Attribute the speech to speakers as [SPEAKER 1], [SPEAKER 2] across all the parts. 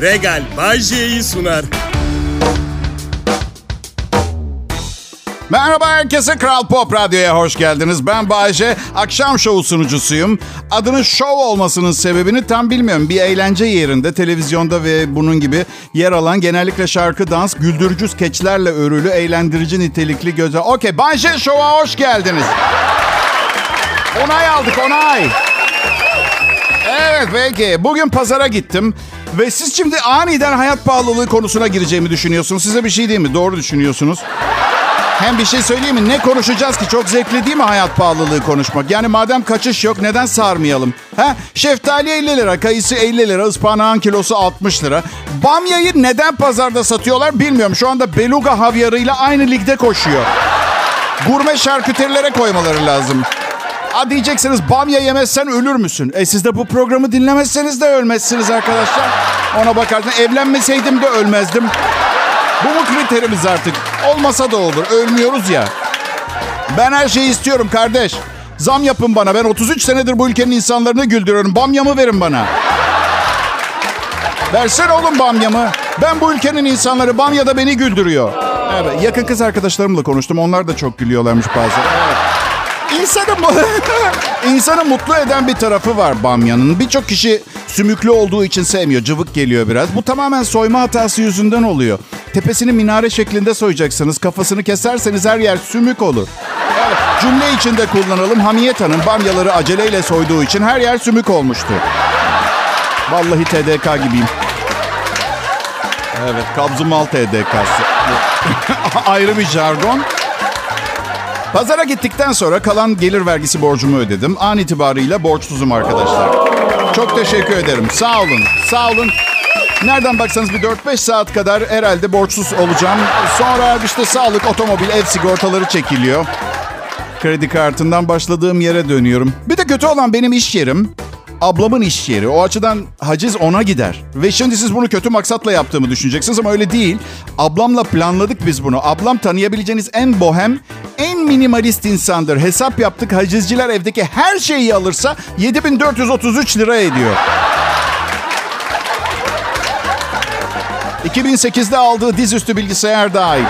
[SPEAKER 1] Regal Bajje'yi sunar.
[SPEAKER 2] Merhaba herkese Kral Pop Radyo'ya hoş geldiniz. Ben Bayece, akşam şovu sunucusuyum. Adının şov olmasının sebebini tam bilmiyorum. Bir eğlence yerinde, televizyonda ve bunun gibi yer alan genellikle şarkı, dans, güldürücü skeçlerle örülü, eğlendirici nitelikli göze... Okey, Bayece Show'a hoş geldiniz. Onay aldık, onay. Evet peki. Bugün pazara gittim. Ve siz şimdi aniden hayat pahalılığı konusuna gireceğimi düşünüyorsunuz. Size bir şey değil mi? Doğru düşünüyorsunuz. Hem bir şey söyleyeyim mi? Ne konuşacağız ki? Çok zevkli değil mi hayat pahalılığı konuşmak? Yani madem kaçış yok neden sarmayalım? Ha? Şeftali 50 lira, kayısı 50 lira, ıspanağın kilosu 60 lira. Bamyayı neden pazarda satıyorlar bilmiyorum. Şu anda beluga havyarıyla aynı ligde koşuyor. Gurme şarküterilere koymaları lazım. Ha diyeceksiniz bamya yemezsen ölür müsün? E siz de bu programı dinlemezseniz de ölmezsiniz arkadaşlar. Ona bakarsan evlenmeseydim de ölmezdim. Bu mu kriterimiz artık? Olmasa da olur. Ölmüyoruz ya. Ben her şeyi istiyorum kardeş. Zam yapın bana. Ben 33 senedir bu ülkenin insanlarını güldürüyorum. Bamyamı verin bana. Versene oğlum bamyamı. Ben bu ülkenin insanları bamyada beni güldürüyor. Evet, yakın kız arkadaşlarımla konuştum. Onlar da çok gülüyorlarmış bazen. İnsanı, insanı mutlu eden bir tarafı var bamyanın. Birçok kişi sümüklü olduğu için sevmiyor. Cıvık geliyor biraz. Bu tamamen soyma hatası yüzünden oluyor. Tepesini minare şeklinde soyacaksınız. Kafasını keserseniz her yer sümük olur. Evet, cümle içinde kullanalım. Hamiyet Hanım bamyaları aceleyle soyduğu için her yer sümük olmuştu. Vallahi TDK gibiyim. Evet, kabzımal TDK'sı. Ayrı bir jargon. Pazara gittikten sonra kalan gelir vergisi borcumu ödedim. An itibarıyla borçsuzum arkadaşlar. Çok teşekkür ederim. Sağ olun. Sağ olun. Nereden baksanız bir 4-5 saat kadar herhalde borçsuz olacağım. Sonra işte sağlık, otomobil, ev sigortaları çekiliyor. Kredi kartından başladığım yere dönüyorum. Bir de kötü olan benim iş yerim. Ablamın iş yeri. O açıdan haciz ona gider. Ve şimdi siz bunu kötü maksatla yaptığımı düşüneceksiniz ama öyle değil. Ablamla planladık biz bunu. Ablam tanıyabileceğiniz en bohem, en minimalist insandır. Hesap yaptık. Hacizciler evdeki her şeyi alırsa 7433 lira ediyor. 2008'de aldığı dizüstü bilgisayar dahil.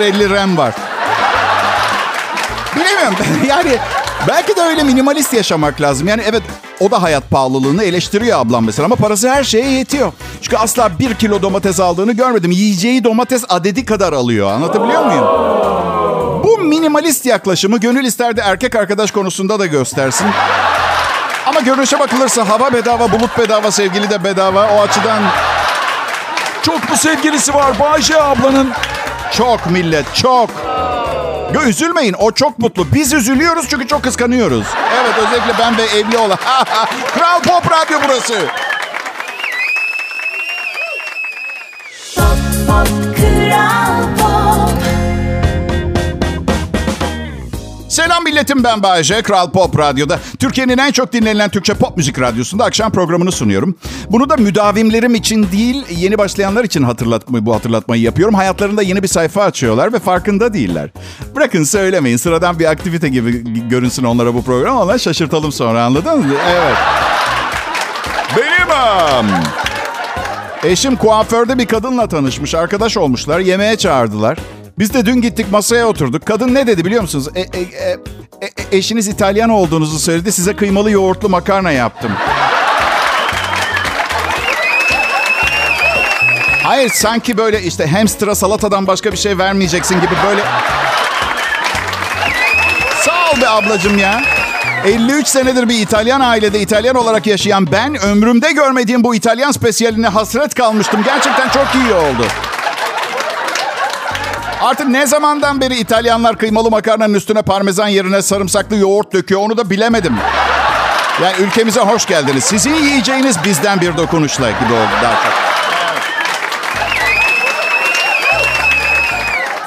[SPEAKER 2] 050 RAM var. Bilemiyorum. Yani belki de öyle minimalist yaşamak lazım. Yani evet o da hayat pahalılığını eleştiriyor ablam mesela ama parası her şeye yetiyor. Çünkü asla bir kilo domates aldığını görmedim. Yiyeceği domates adedi kadar alıyor. Anlatabiliyor muyum? Bu minimalist yaklaşımı gönül isterdi erkek arkadaş konusunda da göstersin. Ama görünüşe bakılırsa hava bedava, bulut bedava, sevgili de bedava. O açıdan çok mu sevgilisi var Bayşe ablanın? Çok millet, çok. Yo, üzülmeyin, o çok mutlu. Biz üzülüyoruz çünkü çok kıskanıyoruz. Evet, özellikle ben ve evli olan. Kral Pop Radyo burası. Selam milletim ben Bayece. Kral Pop Radyo'da. Türkiye'nin en çok dinlenilen Türkçe pop müzik radyosunda akşam programını sunuyorum. Bunu da müdavimlerim için değil, yeni başlayanlar için hatırlatmayı, bu hatırlatmayı yapıyorum. Hayatlarında yeni bir sayfa açıyorlar ve farkında değiller. Bırakın söylemeyin. Sıradan bir aktivite gibi görünsün onlara bu program ama şaşırtalım sonra anladın mı? Evet. Benim am. Eşim kuaförde bir kadınla tanışmış. Arkadaş olmuşlar. Yemeğe çağırdılar. Biz de dün gittik masaya oturduk. Kadın ne dedi biliyor musunuz? E, e, e, e, eşiniz İtalyan olduğunuzu söyledi. Size kıymalı yoğurtlu makarna yaptım. Hayır sanki böyle işte hamster'a salatadan başka bir şey vermeyeceksin gibi böyle... Sağ ol be ablacım ya. 53 senedir bir İtalyan ailede İtalyan olarak yaşayan ben ömrümde görmediğim bu İtalyan spesiyaline hasret kalmıştım. Gerçekten çok iyi oldu. Artık ne zamandan beri İtalyanlar kıymalı makarnanın üstüne parmesan yerine sarımsaklı yoğurt döküyor onu da bilemedim. Yani ülkemize hoş geldiniz. Sizin yiyeceğiniz bizden bir dokunuşla gibi oldu daha çok.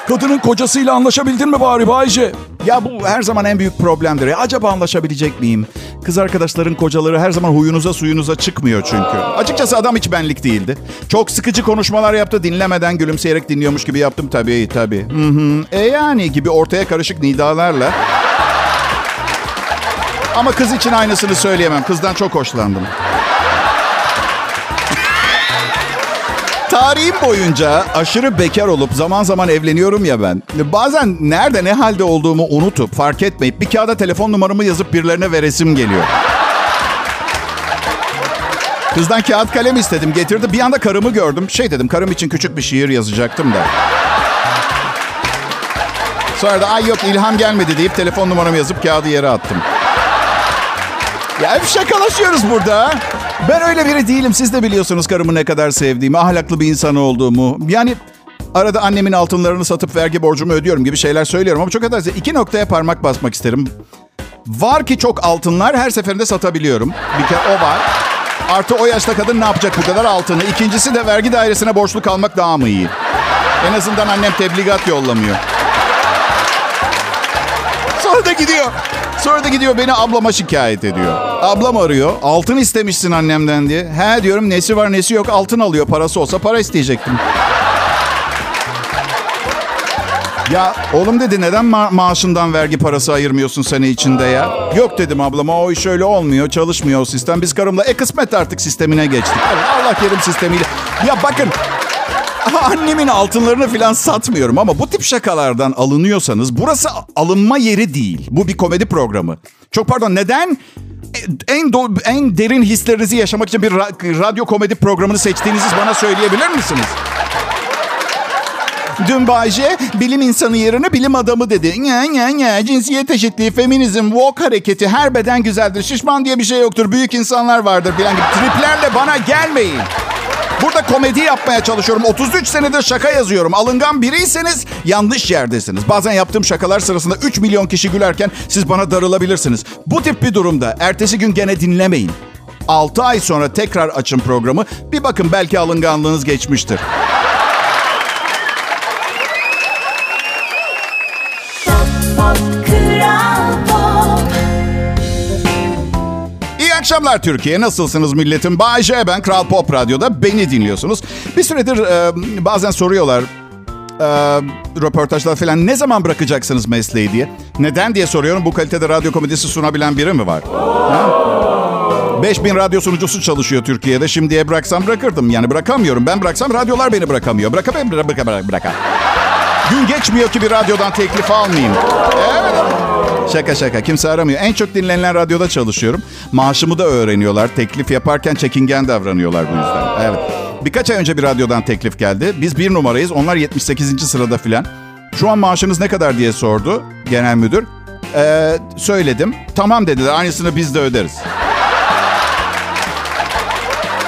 [SPEAKER 3] Kadının kocasıyla anlaşabildin mi bari Bayce?
[SPEAKER 2] Ya bu her zaman en büyük problemdir. Ya acaba anlaşabilecek miyim? Kız arkadaşların kocaları her zaman huyunuza suyunuza çıkmıyor çünkü. Açıkçası adam hiç benlik değildi. Çok sıkıcı konuşmalar yaptı. Dinlemeden gülümseyerek dinliyormuş gibi yaptım. Tabii tabii. Hı hı. E yani gibi ortaya karışık nidalarla. Ama kız için aynısını söyleyemem. Kızdan çok hoşlandım. Tarihim boyunca aşırı bekar olup zaman zaman evleniyorum ya ben. Bazen nerede ne halde olduğumu unutup fark etmeyip bir kağıda telefon numaramı yazıp birilerine veresim geliyor. Kızdan kağıt kalem istedim getirdi. Bir anda karımı gördüm. Şey dedim karım için küçük bir şiir yazacaktım da. Sonra da ay yok ilham gelmedi deyip telefon numaramı yazıp kağıdı yere attım. Ya hep şakalaşıyoruz burada. Ben öyle biri değilim. Siz de biliyorsunuz karımı ne kadar sevdiğimi, ahlaklı bir insan olduğumu. Yani arada annemin altınlarını satıp vergi borcumu ödüyorum gibi şeyler söylüyorum. Ama çok affedersiniz iki noktaya parmak basmak isterim. Var ki çok altınlar her seferinde satabiliyorum. Bir kere o var. Artı o yaşta kadın ne yapacak bu kadar altını? İkincisi de vergi dairesine borçlu kalmak daha mı iyi? En azından annem tebligat yollamıyor. Sonra da gidiyor. Sonra da gidiyor beni ablama şikayet ediyor. Ablam arıyor. Altın istemişsin annemden diye. He diyorum nesi var nesi yok altın alıyor. Parası olsa para isteyecektim. Ya oğlum dedi neden ma- maaşından vergi parası ayırmıyorsun sene içinde ya? Yok dedim ablama o iş öyle olmuyor çalışmıyor o sistem. Biz karımla e kısmet artık sistemine geçtik. Allah kerim sistemiyle. Ya bakın Annemin altınlarını falan satmıyorum ama bu tip şakalardan alınıyorsanız burası alınma yeri değil. Bu bir komedi programı. Çok pardon neden en do- en derin hislerinizi yaşamak için bir ra- radyo komedi programını seçtiğinizi bana söyleyebilir misiniz? Dün Bayce bilim insanı yerine bilim adamı dedi. Nye nye nye cinsiyet eşitliği, feminizm, woke hareketi, her beden güzeldir. Şişman diye bir şey yoktur. Büyük insanlar vardır gibi triplerle bana gelmeyin. Burada komedi yapmaya çalışıyorum. 33 senedir şaka yazıyorum. Alıngan biriyseniz yanlış yerdesiniz. Bazen yaptığım şakalar sırasında 3 milyon kişi gülerken siz bana darılabilirsiniz. Bu tip bir durumda ertesi gün gene dinlemeyin. 6 ay sonra tekrar açın programı. Bir bakın belki alınganlığınız geçmiştir. Akşamlar Türkiye. Nasılsınız milletim? Bay J ben Kral Pop Radyo'da beni dinliyorsunuz. Bir süredir e, bazen soruyorlar e, röportajlar falan ne zaman bırakacaksınız mesleği diye. Neden diye soruyorum. Bu kalitede radyo komedisi sunabilen biri mi var? Ha? 5000 radyo sunucusu çalışıyor Türkiye'de. Şimdiye bıraksam bırakırdım. Yani bırakamıyorum. Ben bıraksam radyolar beni bırakamıyor. Bırakamıyorum. Bırak, bırak, bırak, bırak. Gün geçmiyor ki bir radyodan teklif almayayım. Evet. Şaka şaka kimse aramıyor. En çok dinlenilen radyoda çalışıyorum. Maaşımı da öğreniyorlar. Teklif yaparken çekingen davranıyorlar bu yüzden. Evet. Birkaç ay önce bir radyodan teklif geldi. Biz bir numarayız. Onlar 78. sırada filan. Şu an maaşınız ne kadar diye sordu genel müdür. Ee, söyledim. Tamam dediler. Aynısını biz de öderiz.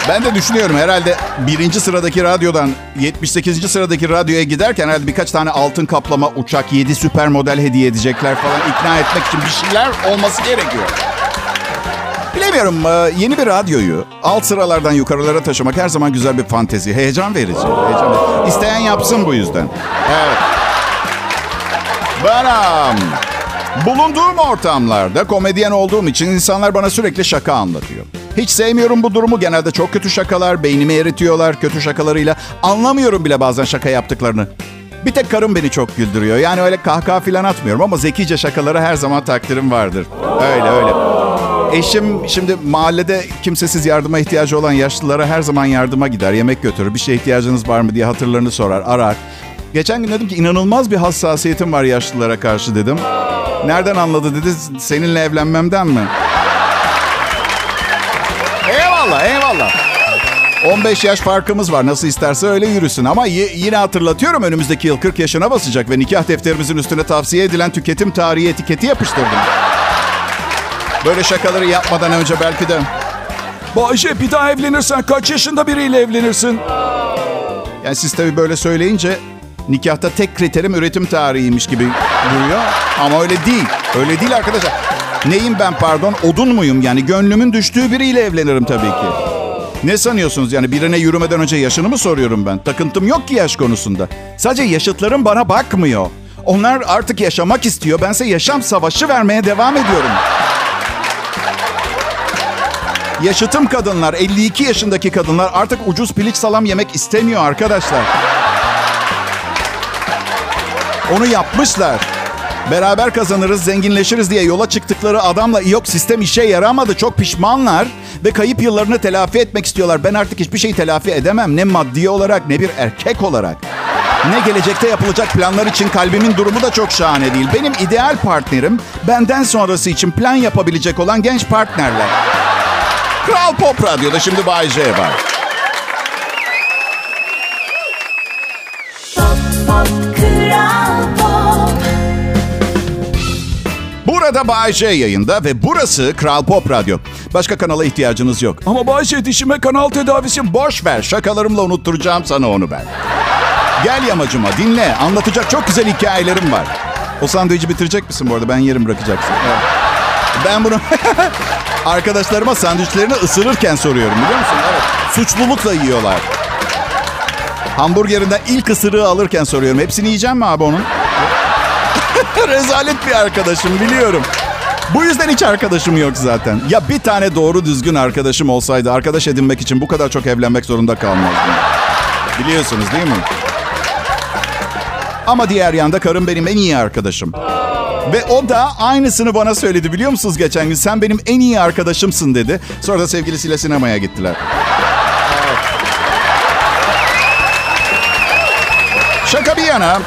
[SPEAKER 2] Ben de düşünüyorum herhalde birinci sıradaki radyodan 78. sıradaki radyoya giderken herhalde birkaç tane altın kaplama uçak, 7 süper model hediye edecekler falan ikna etmek için bir şeyler olması gerekiyor. Bilemiyorum e, yeni bir radyoyu alt sıralardan yukarılara taşımak her zaman güzel bir fantezi. Heyecan verici. Heyecan verici. İsteyen yapsın bu yüzden. Evet. Benim. Bulunduğum ortamlarda komedyen olduğum için insanlar bana sürekli şaka anlatıyor. Hiç sevmiyorum bu durumu. Genelde çok kötü şakalar, beynimi eritiyorlar kötü şakalarıyla. Anlamıyorum bile bazen şaka yaptıklarını. Bir tek karım beni çok güldürüyor. Yani öyle kahkaha falan atmıyorum ama zekice şakalara her zaman takdirim vardır. Öyle öyle. Eşim şimdi mahallede kimsesiz yardıma ihtiyacı olan yaşlılara her zaman yardıma gider. Yemek götürür. Bir şeye ihtiyacınız var mı diye hatırlarını sorar, arar. Geçen gün dedim ki inanılmaz bir hassasiyetim var yaşlılara karşı dedim. Nereden anladı dedi seninle evlenmemden mi? 15 yaş farkımız var. Nasıl isterse öyle yürüsün. Ama yine hatırlatıyorum önümüzdeki yıl 40 yaşına basacak ve nikah defterimizin üstüne tavsiye edilen tüketim tarihi etiketi yapıştırdım. Böyle şakaları yapmadan önce belki de...
[SPEAKER 3] Bayşe bir daha evlenirsen kaç yaşında biriyle evlenirsin?
[SPEAKER 2] Yani siz tabii böyle söyleyince nikahta tek kriterim üretim tarihiymiş gibi duruyor. Ama öyle değil. Öyle değil arkadaşlar. Neyim ben pardon? Odun muyum? Yani gönlümün düştüğü biriyle evlenirim tabii ki. Ne sanıyorsunuz yani birine yürümeden önce yaşını mı soruyorum ben? Takıntım yok ki yaş konusunda. Sadece yaşıtlarım bana bakmıyor. Onlar artık yaşamak istiyor. Bense yaşam savaşı vermeye devam ediyorum. Yaşıtım kadınlar, 52 yaşındaki kadınlar artık ucuz piliç salam yemek istemiyor arkadaşlar. Onu yapmışlar. Beraber kazanırız, zenginleşiriz diye yola çıktıkları adamla yok sistem işe yaramadı. Çok pişmanlar ve kayıp yıllarını telafi etmek istiyorlar. Ben artık hiçbir şey telafi edemem. Ne maddi olarak ne bir erkek olarak. Ne gelecekte yapılacak planlar için kalbimin durumu da çok şahane değil. Benim ideal partnerim benden sonrası için plan yapabilecek olan genç partnerler. Kral Pop Radyo'da şimdi Bay J var.
[SPEAKER 4] Pop Pop
[SPEAKER 2] Burada Bay J yayında ve burası Kral Pop Radyo. Başka kanala ihtiyacınız yok.
[SPEAKER 3] Ama Bayşe dişime kanal tedavisi
[SPEAKER 2] Boş ver şakalarımla unutturacağım sana onu ben. Gel yamacıma dinle. Anlatacak çok güzel hikayelerim var. O sandviçi bitirecek misin bu arada? Ben yerim bırakacaksın. Evet. Ben bunu arkadaşlarıma sandviçlerini ısırırken soruyorum biliyor musun? Evet. Suçlulukla yiyorlar. Hamburgerinden ilk ısırığı alırken soruyorum. Hepsini yiyeceğim mi abi onun? Rezalet bir arkadaşım biliyorum. Bu yüzden hiç arkadaşım yok zaten. Ya bir tane doğru düzgün arkadaşım olsaydı arkadaş edinmek için bu kadar çok evlenmek zorunda kalmazdım. Biliyorsunuz değil mi? Ama diğer yanda karım benim en iyi arkadaşım. Ve o da aynısını bana söyledi biliyor musunuz geçen gün? Sen benim en iyi arkadaşımsın dedi. Sonra da sevgilisiyle sinemaya gittiler. Şaka bir yana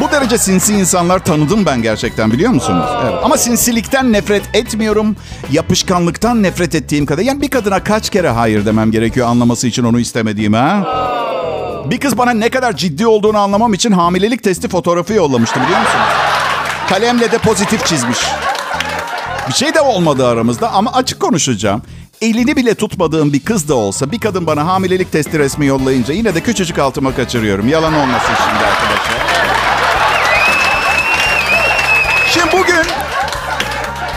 [SPEAKER 2] bu derece sinsi insanlar tanıdım ben gerçekten biliyor musunuz? Evet. Ama sinsilikten nefret etmiyorum. Yapışkanlıktan nefret ettiğim kadar. Yani bir kadına kaç kere hayır demem gerekiyor anlaması için onu istemediğimi ha? Bir kız bana ne kadar ciddi olduğunu anlamam için hamilelik testi fotoğrafı yollamıştı biliyor musunuz? Kalemle de pozitif çizmiş. Bir şey de olmadı aramızda ama açık konuşacağım. Elini bile tutmadığım bir kız da olsa bir kadın bana hamilelik testi resmi yollayınca yine de küçücük altıma kaçırıyorum. Yalan olmasın şimdi arkadaşlar. Şimdi bugün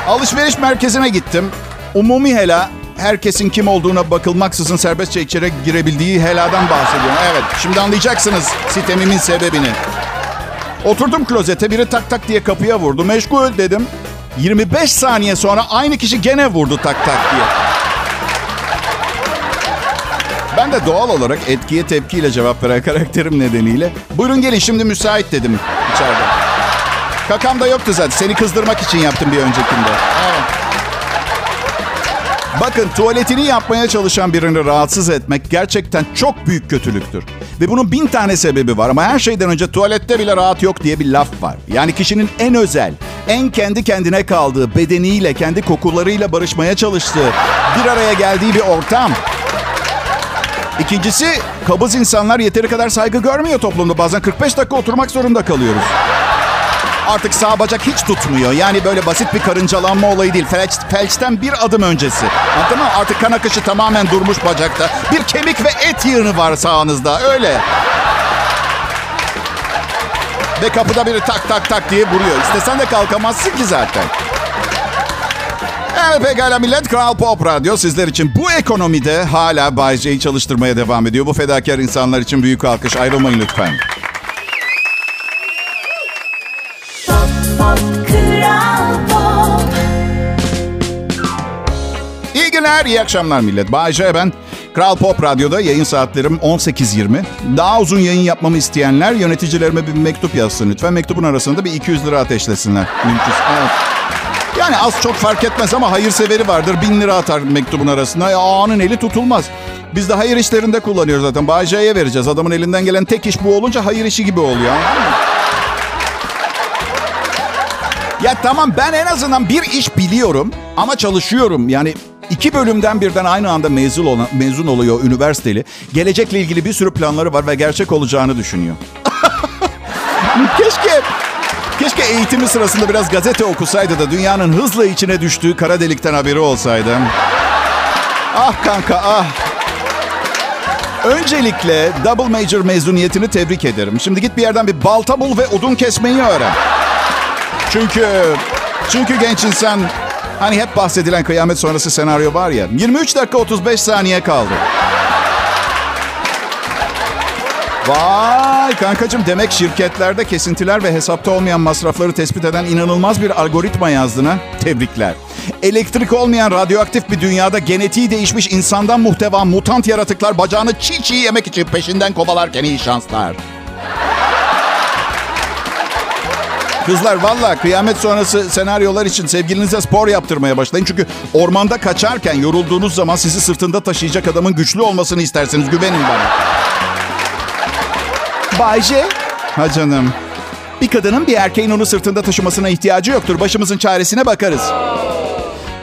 [SPEAKER 2] alışveriş merkezine gittim. Umumi hela herkesin kim olduğuna bakılmaksızın serbestçe içeri girebildiği heladan bahsediyorum. Evet şimdi anlayacaksınız sitemimin sebebini. Oturdum klozete biri tak tak diye kapıya vurdu. Meşgul dedim. 25 saniye sonra aynı kişi gene vurdu tak tak diye. Ben de doğal olarak etkiye tepkiyle cevap veren karakterim nedeniyle buyurun gelin şimdi müsait dedim içeride. Kakam da yoktu zaten. Seni kızdırmak için yaptım bir öncekinde. Evet. Bakın tuvaletini yapmaya çalışan birini rahatsız etmek gerçekten çok büyük kötülüktür. Ve bunun bin tane sebebi var ama her şeyden önce tuvalette bile rahat yok diye bir laf var. Yani kişinin en özel, en kendi kendine kaldığı, bedeniyle, kendi kokularıyla barışmaya çalıştığı, bir araya geldiği bir ortam. İkincisi, kabız insanlar yeteri kadar saygı görmüyor toplumda. Bazen 45 dakika oturmak zorunda kalıyoruz. Artık sağ bacak hiç tutmuyor. Yani böyle basit bir karıncalanma olayı değil. Felç, felçten bir adım öncesi. Anladın mı? Artık kan akışı tamamen durmuş bacakta. Bir kemik ve et yığını var sağınızda. Öyle. Ve kapıda biri tak tak tak diye vuruyor. İstesen de kalkamazsın ki zaten. Evet pekala millet Kral Pop Radyo sizler için bu ekonomide hala Bay J'yi çalıştırmaya devam ediyor. Bu fedakar insanlar için büyük alkış. Ayrılmayın lütfen. Günler, iyi akşamlar millet. Bay J ben. Kral Pop Radyo'da yayın saatlerim 18.20. Daha uzun yayın yapmamı isteyenler yöneticilerime bir mektup yazsın lütfen. Mektubun arasında bir 200 lira ateşlesinler. Mümkünse. Evet. Yani az çok fark etmez ama hayırseveri vardır. Bin lira atar mektubun arasına. Ya, ağanın eli tutulmaz. Biz de hayır işlerinde kullanıyoruz zaten. Bay J'ye vereceğiz. Adamın elinden gelen tek iş bu olunca hayır işi gibi oluyor. Ya tamam ben en azından bir iş biliyorum ama çalışıyorum. Yani iki bölümden birden aynı anda mezun, olan, mezun oluyor üniversiteli. Gelecekle ilgili bir sürü planları var ve gerçek olacağını düşünüyor. keşke keşke eğitimi sırasında biraz gazete okusaydı da dünyanın hızla içine düştüğü kara delikten haberi olsaydı. Ah kanka ah. Öncelikle double major mezuniyetini tebrik ederim. Şimdi git bir yerden bir balta bul ve odun kesmeyi öğren. Çünkü çünkü genç insan hani hep bahsedilen kıyamet sonrası senaryo var ya 23 dakika 35 saniye kaldı. Vay kankacığım demek şirketlerde kesintiler ve hesapta olmayan masrafları tespit eden inanılmaz bir algoritma yazdığına tebrikler. Elektrik olmayan radyoaktif bir dünyada genetiği değişmiş insandan muhteva mutant yaratıklar bacağını çiğ çiğ yemek için peşinden kovalarken iyi şanslar. Kızlar valla kıyamet sonrası senaryolar için sevgilinize spor yaptırmaya başlayın. Çünkü ormanda kaçarken yorulduğunuz zaman sizi sırtında taşıyacak adamın güçlü olmasını isterseniz güvenin bana. Bayce. Ha canım. Bir kadının bir erkeğin onu sırtında taşımasına ihtiyacı yoktur. Başımızın çaresine bakarız.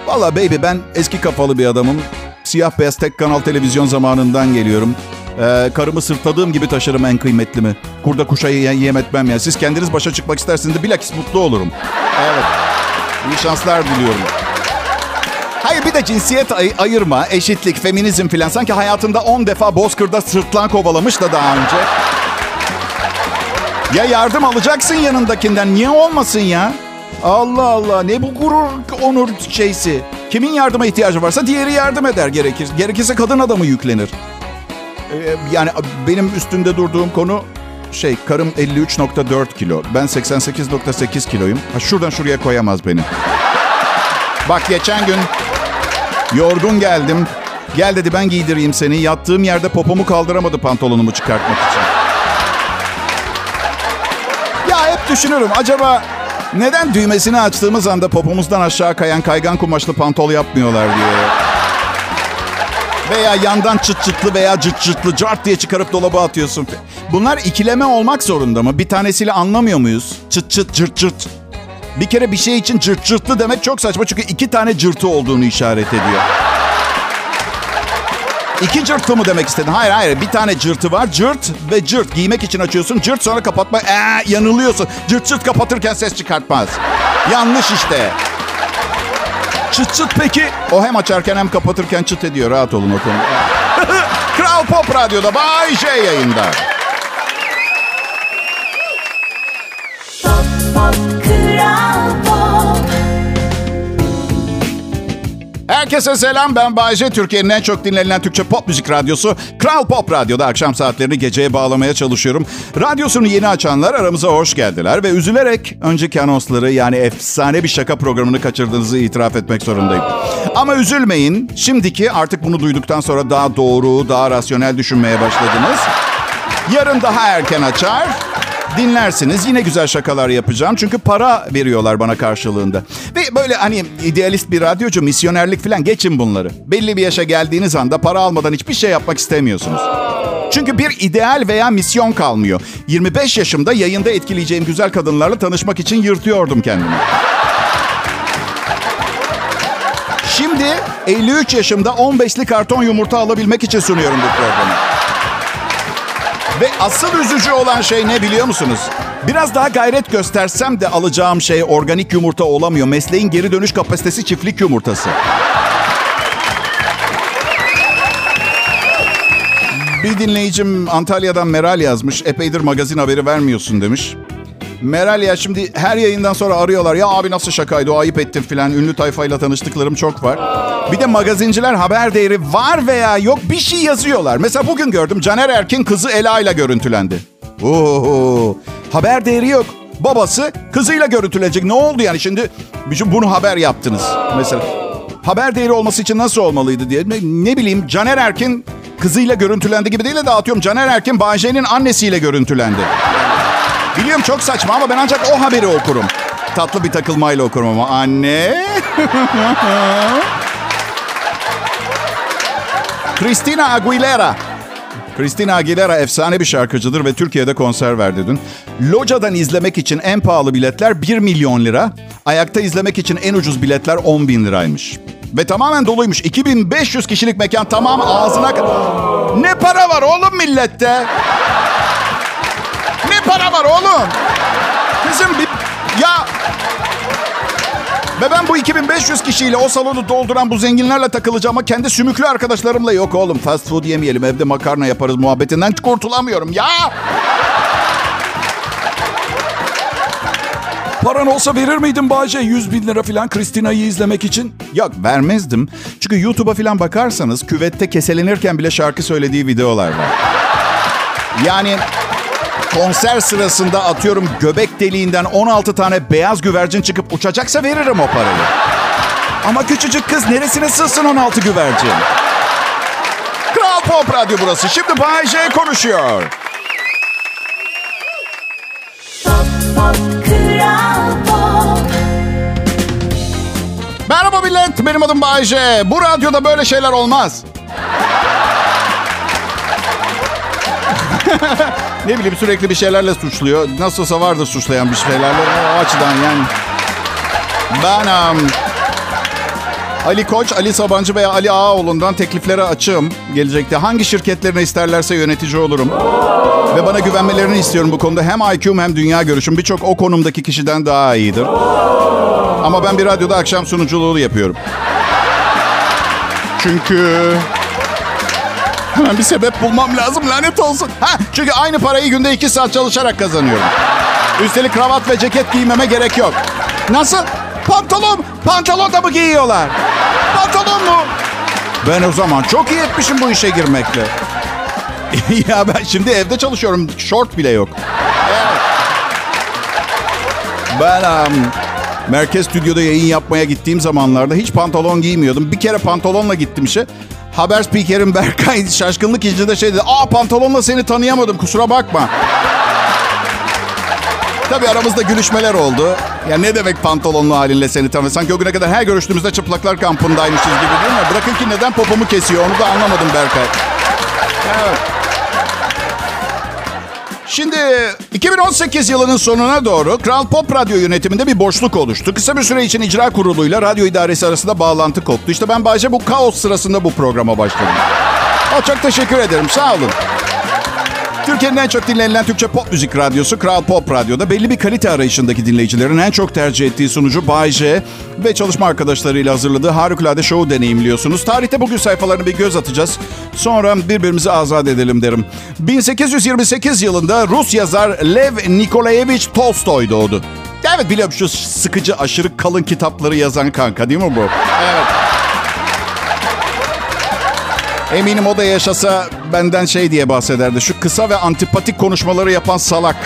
[SPEAKER 2] Valla baby ben eski kafalı bir adamım. Siyah beyaz tek kanal televizyon zamanından geliyorum. Ee, karımı sırtladığım gibi taşırım en kıymetlimi. Kurda kuşa ye- yem etmem ya. Siz kendiniz başa çıkmak isterseniz de bilakis mutlu olurum. Evet. İyi şanslar diliyorum. Hayır bir de cinsiyet ay- ayırma, eşitlik, feminizm filan. Sanki hayatında 10 defa Bozkır'da sırtlan kovalamış da daha önce. Ya yardım alacaksın yanındakinden. Niye olmasın ya? Allah Allah ne bu gurur onur şeysi. Kimin yardıma ihtiyacı varsa diğeri yardım eder gerekir. Gerekirse kadın adamı yüklenir. Ee, yani benim üstünde durduğum konu şey karım 53.4 kilo. Ben 88.8 kiloyum. Ha, şuradan şuraya koyamaz beni. Bak geçen gün yorgun geldim. Gel dedi ben giydireyim seni. Yattığım yerde popomu kaldıramadı pantolonumu çıkartmak için. Ya hep düşünürüm acaba neden düğmesini açtığımız anda popomuzdan aşağı kayan kaygan kumaşlı pantol yapmıyorlar diye. Veya yandan çıt çıtlı veya cırt cırtlı cart diye çıkarıp dolaba atıyorsun. Bunlar ikileme olmak zorunda mı? Bir tanesiyle anlamıyor muyuz? Çıt çıt cırt cırt. Bir kere bir şey için cırt cırtlı demek çok saçma çünkü iki tane cırtı olduğunu işaret ediyor. İki cırtı mı demek istedin? Hayır hayır bir tane cırtı var. Cırt ve cırt. Giymek için açıyorsun. Cırt sonra kapatma. Ee, yanılıyorsun. Cırt cırt kapatırken ses çıkartmaz. Yanlış işte.
[SPEAKER 3] Çıt çıt peki.
[SPEAKER 2] O hem açarken hem kapatırken çıt ediyor. Rahat olun o konuda. Kral Pop Radyo'da Bay J yayında.
[SPEAKER 4] Pop Pop
[SPEAKER 2] Herkese selam ben Bayece. Türkiye'nin en çok dinlenilen Türkçe pop müzik radyosu Kral Pop Radyo'da akşam saatlerini geceye bağlamaya çalışıyorum. Radyosunu yeni açanlar aramıza hoş geldiler ve üzülerek önceki anonsları yani efsane bir şaka programını kaçırdığınızı itiraf etmek zorundayım. Ama üzülmeyin. Şimdiki artık bunu duyduktan sonra daha doğru, daha rasyonel düşünmeye başladınız. Yarın daha erken açar. Dinlersiniz. Yine güzel şakalar yapacağım. Çünkü para veriyorlar bana karşılığında. Ve böyle hani idealist bir radyocu, misyonerlik falan geçin bunları. Belli bir yaşa geldiğiniz anda para almadan hiçbir şey yapmak istemiyorsunuz. Çünkü bir ideal veya misyon kalmıyor. 25 yaşımda yayında etkileyeceğim güzel kadınlarla tanışmak için yırtıyordum kendimi. Şimdi 53 yaşımda 15'li karton yumurta alabilmek için sunuyorum bu programı. Ve asıl üzücü olan şey ne biliyor musunuz? Biraz daha gayret göstersem de alacağım şey organik yumurta olamıyor. Mesleğin geri dönüş kapasitesi çiftlik yumurtası. Bir dinleyicim Antalya'dan Meral yazmış. Epeydir magazin haberi vermiyorsun demiş. Meral ya şimdi her yayından sonra arıyorlar. Ya abi nasıl şakaydı o ayıp ettim filan. Ünlü tayfayla tanıştıklarım çok var. Bir de magazinciler haber değeri var veya yok bir şey yazıyorlar. Mesela bugün gördüm Caner Erkin kızı Ela ile görüntülendi. Oo, haber değeri yok. Babası kızıyla görüntülenecek. Ne oldu yani şimdi bunu haber yaptınız mesela. Haber değeri olması için nasıl olmalıydı diye. Ne, ne bileyim Caner Erkin kızıyla görüntülendi gibi değil de dağıtıyorum. Caner Erkin Bahçe'nin annesiyle görüntülendi. Biliyorum çok saçma ama ben ancak o haberi okurum. Tatlı bir takılmayla okurum ama anne. Christina Aguilera. Christina Aguilera efsane bir şarkıcıdır ve Türkiye'de konser verdi dün. Loca'dan izlemek için en pahalı biletler 1 milyon lira. Ayakta izlemek için en ucuz biletler 10 bin liraymış. Ve tamamen doluymuş. 2500 kişilik mekan tamam ağzına... Ne para var oğlum millette? Para var oğlum? Kızım bir... Ya... Ve ben bu 2500 kişiyle o salonu dolduran bu zenginlerle takılacağım ama kendi sümüklü arkadaşlarımla yok oğlum. Fast food yemeyelim evde makarna yaparız muhabbetinden kurtulamıyorum ya.
[SPEAKER 3] Paran olsa verir miydin Bayce 100 bin lira falan Kristina'yı izlemek için?
[SPEAKER 2] Yok vermezdim. Çünkü YouTube'a falan bakarsanız küvette keselenirken bile şarkı söylediği videolar var. Yani konser sırasında atıyorum göbek deliğinden 16 tane beyaz güvercin çıkıp uçacaksa veririm o parayı. Ama küçücük kız neresine sığsın 16 güvercin? Kral Pop Radyo burası. Şimdi Bay J konuşuyor.
[SPEAKER 4] Pop Pop Kral Kral Pop
[SPEAKER 2] Merhaba millet, benim adım Bayece. Bu radyoda böyle şeyler olmaz. ne bileyim sürekli bir şeylerle suçluyor. Nasılsa vardır suçlayan bir şeylerle. O açıdan yani. Ben um, Ali Koç, Ali Sabancı veya Ali Ağaoğlu'ndan tekliflere açığım. Gelecekte hangi şirketlerine isterlerse yönetici olurum. Ve bana güvenmelerini istiyorum bu konuda. Hem IQ'm hem dünya görüşüm birçok o konumdaki kişiden daha iyidir. Ama ben bir radyoda akşam sunuculuğu yapıyorum. Çünkü... Hemen bir sebep bulmam lazım lanet olsun. Ha, çünkü aynı parayı günde iki saat çalışarak kazanıyorum. Üstelik kravat ve ceket giymeme gerek yok. Nasıl? Pantolon, pantolon da mı giyiyorlar? Pantolon mu? Ben o zaman çok iyi etmişim bu işe girmekle. ya ben şimdi evde çalışıyorum. Short bile yok. Ben um, merkez stüdyoda yayın yapmaya gittiğim zamanlarda hiç pantolon giymiyordum. Bir kere pantolonla gittim işe. Haber spikerim Berkay şaşkınlık içinde şey dedi. Aa pantolonla seni tanıyamadım kusura bakma. Tabii aramızda gülüşmeler oldu. Ya ne demek pantolonlu halinle seni tanı? Sanki o güne kadar her görüştüğümüzde çıplaklar kampındaymışız gibi değil mi? Bırakın ki neden popomu kesiyor onu da anlamadım Berkay. Evet. Şimdi 2018 yılının sonuna doğru Kral Pop Radyo yönetiminde bir boşluk oluştu. Kısa bir süre için icra kuruluyla radyo idaresi arasında bağlantı koptu. İşte ben Bayce bu kaos sırasında bu programa başladım. Aa, çok teşekkür ederim sağ olun. Türkiye'nin en çok dinlenilen Türkçe pop müzik radyosu Kral Pop Radyo'da belli bir kalite arayışındaki dinleyicilerin en çok tercih ettiği sunucu Bay J ve çalışma arkadaşlarıyla hazırladığı harikulade şovu deneyimliyorsunuz. Tarihte bugün sayfalarına bir göz atacağız. Sonra birbirimizi azat edelim derim. 1828 yılında Rus yazar Lev Nikolayevich Tolstoy doğdu. Evet biliyorum şu sıkıcı aşırı kalın kitapları yazan kanka değil mi bu? Evet. Eminim o da yaşasa benden şey diye bahsederdi. Şu kısa ve antipatik konuşmaları yapan salak.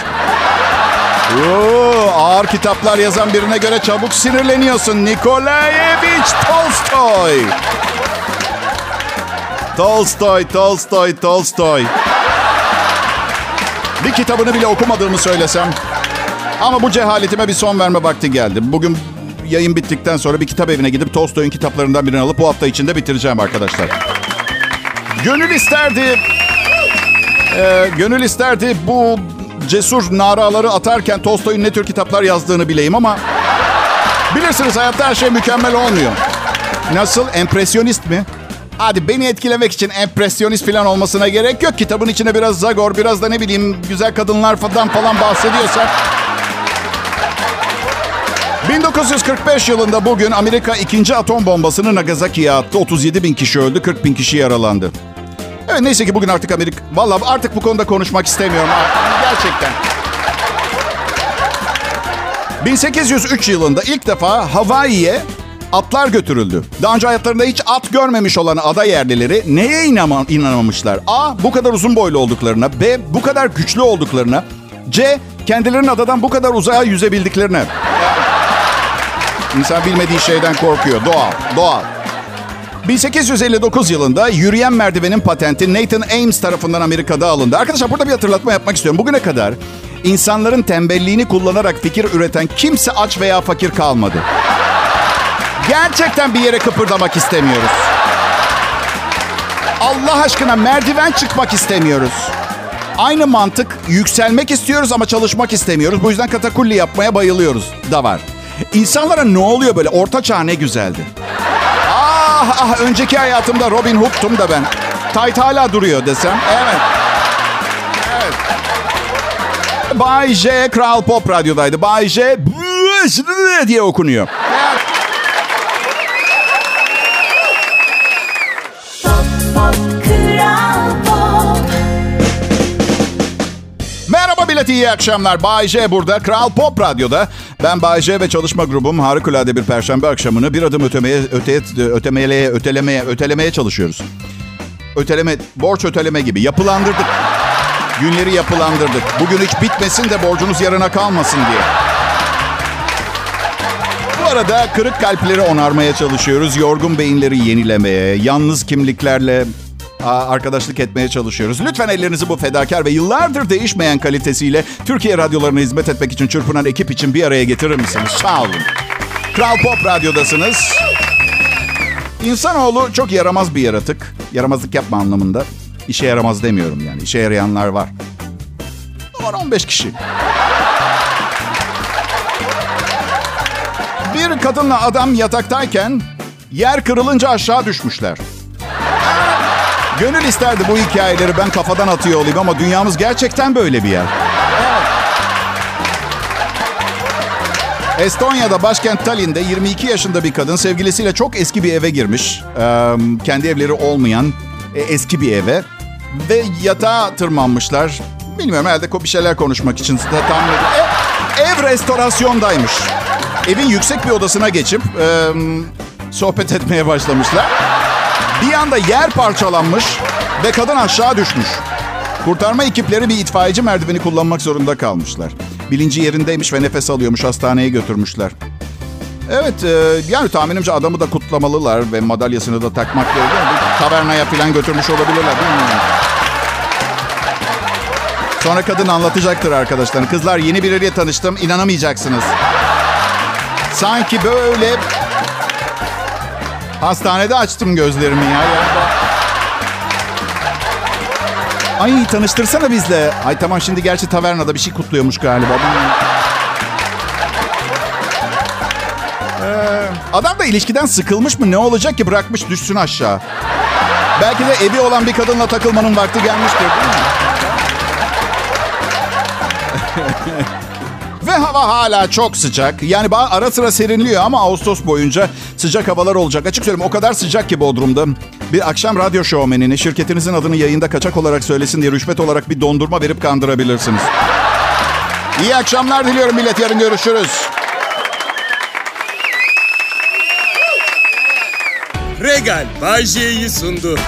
[SPEAKER 2] Oo, ağır kitaplar yazan birine göre çabuk sinirleniyorsun. Nikolayevich Tolstoy. Tolstoy, Tolstoy, Tolstoy. Bir kitabını bile okumadığımı söylesem. Ama bu cehaletime bir son verme vakti geldi. Bugün yayın bittikten sonra bir kitap evine gidip Tolstoy'un kitaplarından birini alıp bu hafta içinde bitireceğim arkadaşlar. Gönül isterdi. Ee, gönül isterdi bu cesur naraları atarken Tolstoy'un ne tür kitaplar yazdığını bileyim ama bilirsiniz hayatta her şey mükemmel olmuyor. Nasıl? Empresyonist mi? Hadi beni etkilemek için empresyonist falan olmasına gerek yok. Kitabın içine biraz Zagor, biraz da ne bileyim güzel kadınlar falan falan bahsediyorsa. 1945 yılında bugün Amerika ikinci atom bombasını Nagasaki'ye attı. 37 bin kişi öldü, 40 bin kişi yaralandı. Evet neyse ki bugün artık Amerika... Vallahi artık bu konuda konuşmak istemiyorum. Gerçekten. 1803 yılında ilk defa Hawaii'ye atlar götürüldü. Daha önce hayatlarında hiç at görmemiş olan ada yerlileri neye inanma, inanamamışlar? A. Bu kadar uzun boylu olduklarına. B. Bu kadar güçlü olduklarına. C. Kendilerinin adadan bu kadar uzaya yüzebildiklerine. İnsan bilmediği şeyden korkuyor. Doğal, doğal. 1859 yılında yürüyen merdivenin patenti Nathan Ames tarafından Amerika'da alındı. Arkadaşlar burada bir hatırlatma yapmak istiyorum. Bugüne kadar insanların tembelliğini kullanarak fikir üreten kimse aç veya fakir kalmadı. Gerçekten bir yere kıpırdamak istemiyoruz. Allah aşkına merdiven çıkmak istemiyoruz. Aynı mantık yükselmek istiyoruz ama çalışmak istemiyoruz. Bu yüzden katakulli yapmaya bayılıyoruz da var. İnsanlara ne oluyor böyle? Orta çağ ne güzeldi. Ah ah önceki hayatımda Robin Hood'tum da ben. Tayt hala duruyor desem. Evet. Evet. Bay J Kral Pop Radyo'daydı. Bay J diye okunuyor. Evet. Millet iyi akşamlar. Bay burada. Kral Pop Radyo'da. Ben Bay ve çalışma grubum harikulade bir perşembe akşamını bir adım ötemeye, öteye, ötemeleye, ötelemeye, ötelemeye çalışıyoruz. Öteleme, borç öteleme gibi. Yapılandırdık. Günleri yapılandırdık. Bugün hiç bitmesin de borcunuz yarına kalmasın diye. Bu arada kırık kalpleri onarmaya çalışıyoruz. Yorgun beyinleri yenilemeye, yalnız kimliklerle arkadaşlık etmeye çalışıyoruz. Lütfen ellerinizi bu fedakar ve yıllardır değişmeyen kalitesiyle Türkiye radyolarına hizmet etmek için çırpınan ekip için bir araya getirir misiniz? Sağ olun. Kral Pop Radyo'dasınız. İnsanoğlu çok yaramaz bir yaratık. Yaramazlık yapma anlamında. İşe yaramaz demiyorum yani. İşe yarayanlar var. Var 15 kişi. Bir kadınla adam yataktayken yer kırılınca aşağı düşmüşler. Gönül isterdi bu hikayeleri ben kafadan atıyor olayım ama dünyamız gerçekten böyle bir yer. Estonya'da başkent Tallinn'de 22 yaşında bir kadın sevgilisiyle çok eski bir eve girmiş. Ee, kendi evleri olmayan e, eski bir eve. Ve yatağa tırmanmışlar. Bilmiyorum herhalde bir şeyler konuşmak için ediyorum. Ev, ev restorasyondaymış. Evin yüksek bir odasına geçip e, sohbet etmeye başlamışlar. Bir anda yer parçalanmış ve kadın aşağı düşmüş. Kurtarma ekipleri bir itfaiyeci merdiveni kullanmak zorunda kalmışlar. Bilinci yerindeymiş ve nefes alıyormuş. Hastaneye götürmüşler. Evet, e, yani tahminimce adamı da kutlamalılar ve madalyasını da takmak. Bir tavernaya falan götürmüş olabilirler mi? Sonra kadın anlatacaktır arkadaşlar. Kızlar yeni biriyle tanıştım, inanamayacaksınız. Sanki böyle hastanede açtım gözlerimi ya. Ay tanıştırsana bizle. Ay tamam şimdi gerçi tavernada bir şey kutluyormuş galiba. Ee, adam da ilişkiden sıkılmış mı? Ne olacak ki? Bırakmış düşsün aşağı. Belki de evi olan bir kadınla takılmanın vakti gelmiştir değil mi? Ve hava hala çok sıcak. Yani ara sıra serinliyor ama Ağustos boyunca sıcak havalar olacak. Açık söyleyeyim o kadar sıcak ki Bodrum'da. Bir akşam radyo şovmenini şirketinizin adını yayında kaçak olarak söylesin diye rüşvet olarak bir dondurma verip kandırabilirsiniz. İyi akşamlar diliyorum millet. Yarın görüşürüz.
[SPEAKER 1] Regal Bay sundu.